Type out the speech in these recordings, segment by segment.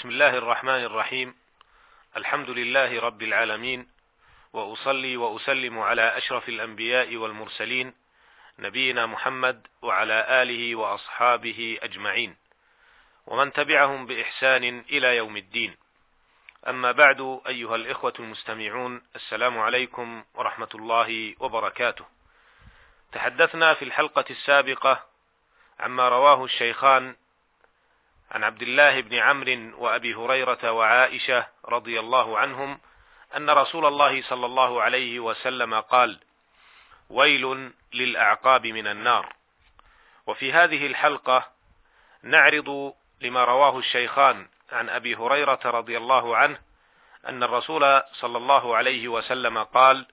بسم الله الرحمن الرحيم. الحمد لله رب العالمين. وأصلي وأسلم على أشرف الأنبياء والمرسلين نبينا محمد وعلى آله وأصحابه أجمعين. ومن تبعهم بإحسان إلى يوم الدين. أما بعد أيها الإخوة المستمعون السلام عليكم ورحمة الله وبركاته. تحدثنا في الحلقة السابقة عما رواه الشيخان عن عبد الله بن عمرو وأبي هريرة وعائشة رضي الله عنهم أن رسول الله صلى الله عليه وسلم قال ويل للأعقاب من النار. وفي هذه الحلقة نعرض لما رواه الشيخان عن أبي هريرة رضي الله عنه أن الرسول صلى الله عليه وسلم قال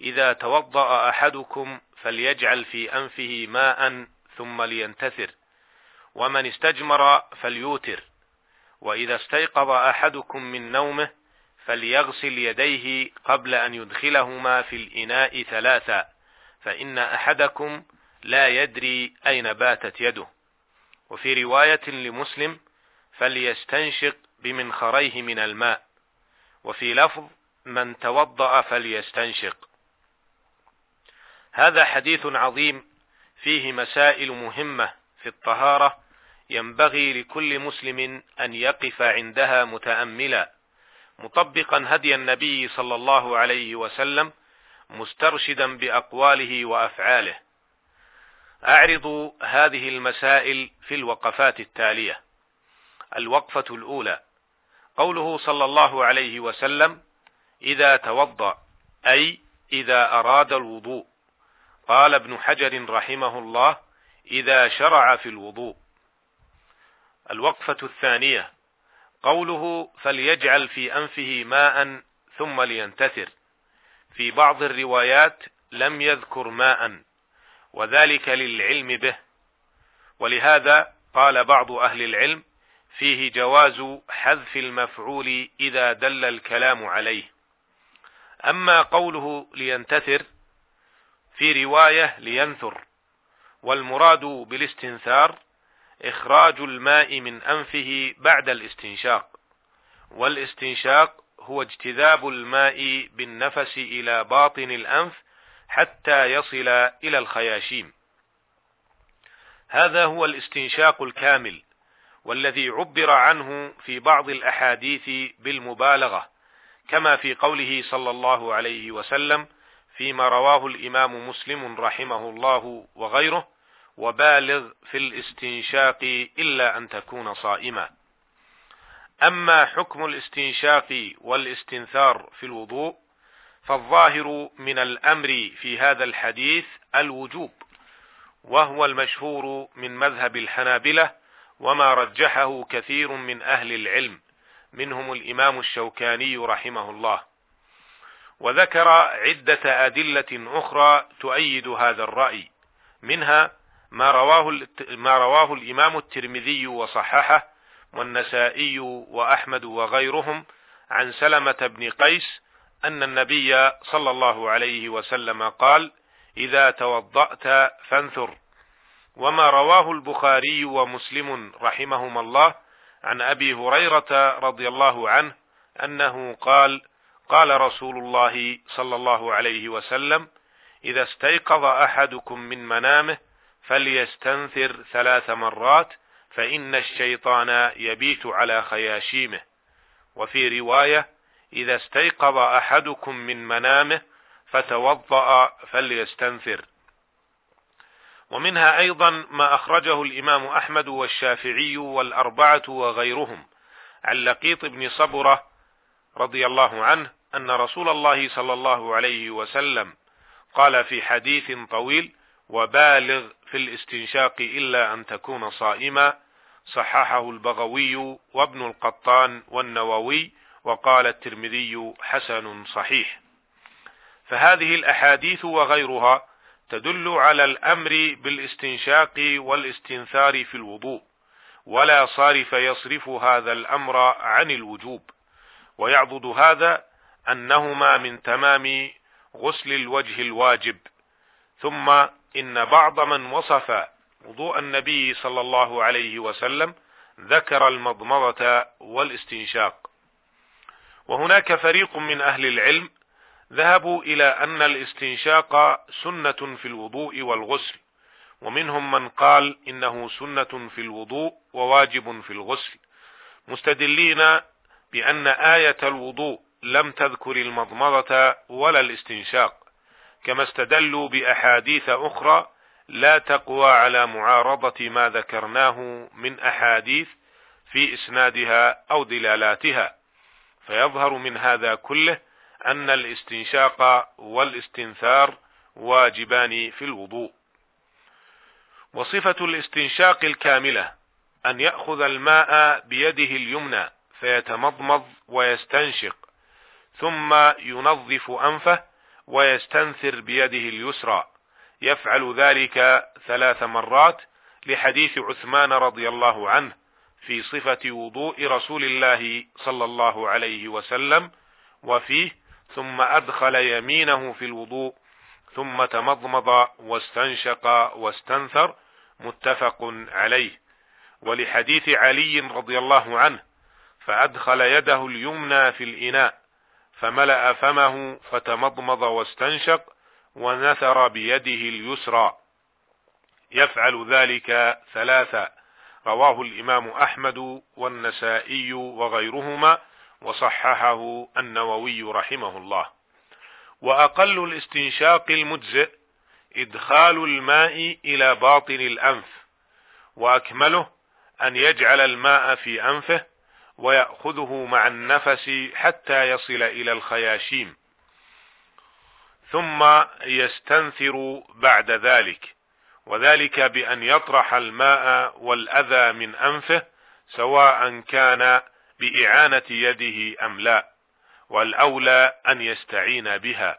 إذا توضأ أحدكم فليجعل في أنفه ماء ثم لينتثر. ومن استجمر فليوتر وإذا استيقظ أحدكم من نومه فليغسل يديه قبل أن يدخلهما في الإناء ثلاثا فإن أحدكم لا يدري أين باتت يده. وفي رواية لمسلم فليستنشق بمنخريه من الماء وفي لفظ من توضأ فليستنشق. هذا حديث عظيم فيه مسائل مهمة في الطهارة ينبغي لكل مسلم أن يقف عندها متأملا مطبقا هدي النبي صلى الله عليه وسلم مسترشدا بأقواله وأفعاله. أعرض هذه المسائل في الوقفات التالية. الوقفة الأولى قوله صلى الله عليه وسلم إذا توضأ أي إذا أراد الوضوء. قال ابن حجر رحمه الله إذا شرع في الوضوء. الوقفة الثانية. قوله فليجعل في أنفه ماء ثم لينتثر. في بعض الروايات لم يذكر ماء وذلك للعلم به. ولهذا قال بعض أهل العلم فيه جواز حذف المفعول إذا دل الكلام عليه. أما قوله لينتثر في رواية لينثر والمراد بالاستنثار إخراج الماء من أنفه بعد الاستنشاق. والاستنشاق هو اجتذاب الماء بالنفس إلى باطن الأنف حتى يصل إلى الخياشيم. هذا هو الاستنشاق الكامل والذي عبر عنه في بعض الأحاديث بالمبالغة كما في قوله صلى الله عليه وسلم فيما رواه الإمام مسلم رحمه الله وغيره وبالغ في الاستنشاق إلا أن تكون صائما أما حكم الاستنشاق والاستنثار في الوضوء فالظاهر من الأمر في هذا الحديث الوجوب وهو المشهور من مذهب الحنابلة وما رجحه كثير من أهل العلم منهم الإمام الشوكاني رحمه الله. وذكر عدة أدلة أخرى تؤيد هذا الرأي منها ما رواه ما رواه الإمام الترمذي وصححه والنسائي وأحمد وغيرهم عن سلمة بن قيس أن النبي صلى الله عليه وسلم قال: إذا توضأت فانثر. وما رواه البخاري ومسلم رحمهما الله عن أبي هريرة رضي الله عنه أنه قال: قال رسول الله صلى الله عليه وسلم: إذا استيقظ أحدكم من منامه فليستنثر ثلاث مرات فإن الشيطان يبيت على خياشيمه. وفي رواية إذا استيقظ أحدكم من منامه فتوضأ فليستنثر. ومنها أيضا ما أخرجه الإمام أحمد والشافعي والأربعة وغيرهم عن لقيط بن صبرة رضي الله عنه أن رسول الله صلى الله عليه وسلم قال في حديث طويل وبالغ في الاستنشاق إلا أن تكون صائما. صححه البغوي وابن القطان والنووي وقال الترمذي حسن صحيح. فهذه الأحاديث وغيرها تدل على الأمر بالاستنشاق والاستنثار في الوضوء ولا صارف يصرف هذا الأمر عن الوجوب. ويعضد هذا أنهما من تمام غسل الوجه الواجب. ثم إن بعض من وصف وضوء النبي صلى الله عليه وسلم ذكر المضمضة والاستنشاق. وهناك فريق من أهل العلم ذهبوا إلى أن الاستنشاق سنة في الوضوء والغسل ومنهم من قال إنه سنة في الوضوء وواجب في الغسل مستدلين بأن آية الوضوء لم تذكر المضمضة ولا الاستنشاق. كما استدلوا بأحاديث أخرى لا تقوى على معارضة ما ذكرناه من أحاديث في إسنادها أو دلالاتها. فيظهر من هذا كله أن الاستنشاق والاستنثار واجبان في الوضوء. وصفة الاستنشاق الكاملة أن يأخذ الماء بيده اليمنى فيتمضمض ويستنشق ثم ينظف أنفه ويستنثر بيده اليسرى. يفعل ذلك ثلاث مرات لحديث عثمان رضي الله عنه في صفة وضوء رسول الله صلى الله عليه وسلم وفيه ثم أدخل يمينه في الوضوء ثم تمضمض واستنشق واستنثر متفق عليه. ولحديث علي رضي الله عنه فأدخل يده اليمنى في الإناء فملأ فمه فتمضمض واستنشق ونثر بيده اليسرى. يفعل ذلك ثلاثا رواه الإمام أحمد والنسائي وغيرهما وصححه النووي رحمه الله. وأقل الاستنشاق المجزئ إدخال الماء إلى باطن الأنف وأكمله أن يجعل الماء في أنفه ويأخذه مع النفس حتى يصل إلى الخياشيم. ثم يستنثر بعد ذلك وذلك بأن يطرح الماء والأذى من أنفه سواء كان بإعانة يده أم لا والأولى أن يستعين بها.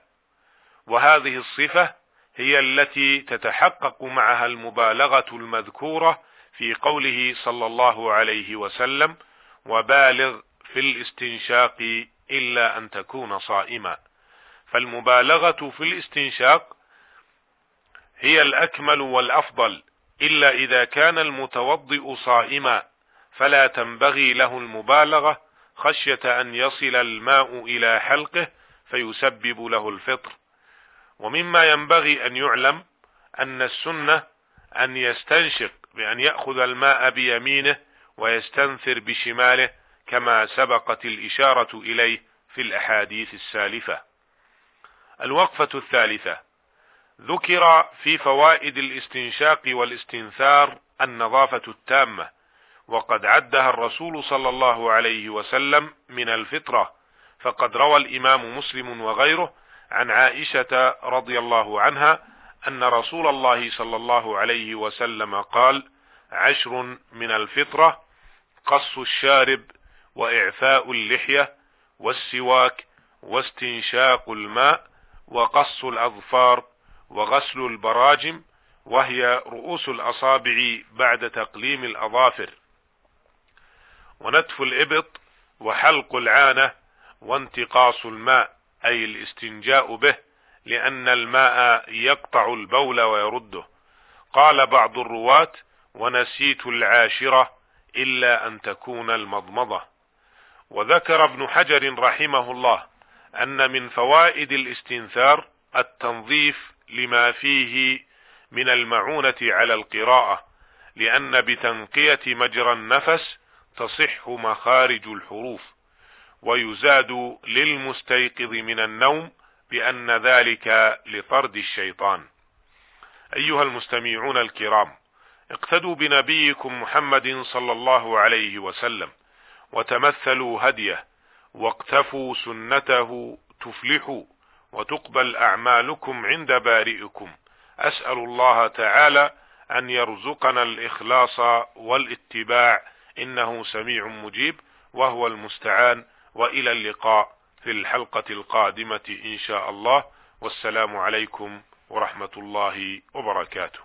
وهذه الصفة هي التي تتحقق معها المبالغة المذكورة في قوله صلى الله عليه وسلم وبالغ في الاستنشاق إلا أن تكون صائما. فالمبالغة في الاستنشاق هي الأكمل والأفضل إلا إذا كان المتوضئ صائما فلا تنبغي له المبالغة خشية أن يصل الماء إلى حلقه فيسبب له الفطر. ومما ينبغي أن يعلم أن السنة أن يستنشق بأن يأخذ الماء بيمينه ويستنثر بشماله كما سبقت الإشارة إليه في الأحاديث السالفة. الوقفة الثالثة. ذكر في فوائد الاستنشاق والاستنثار النظافة التامة وقد عدها الرسول صلى الله عليه وسلم من الفطرة فقد روى الإمام مسلم وغيره عن عائشة رضي الله عنها أن رسول الله صلى الله عليه وسلم قال عشر من الفطرة قص الشارب وإعفاء اللحية والسواك واستنشاق الماء وقص الأظفار وغسل البراجم وهي رؤوس الأصابع بعد تقليم الأظافر. ونتف الإبط وحلق العانة وانتقاص الماء أي الاستنجاء به لأن الماء يقطع البول ويرده. قال بعض الرواة ونسيت العاشرة إلا أن تكون المضمضة. وذكر ابن حجر رحمه الله أن من فوائد الاستنثار التنظيف لما فيه من المعونة على القراءة لأن بتنقية مجرى النفس تصح مخارج الحروف ويزاد للمستيقظ من النوم بأن ذلك لطرد الشيطان. أيها المستمعون الكرام اقتدوا بنبيكم محمد صلى الله عليه وسلم وتمثلوا هديه واقتفوا سنته تفلحوا وتقبل أعمالكم عند بارئكم. أسأل الله تعالى أن يرزقنا الإخلاص والاتباع إنه سميع مجيب وهو المستعان. وإلى اللقاء في الحلقة القادمة إن شاء الله. والسلام عليكم ورحمة الله وبركاته.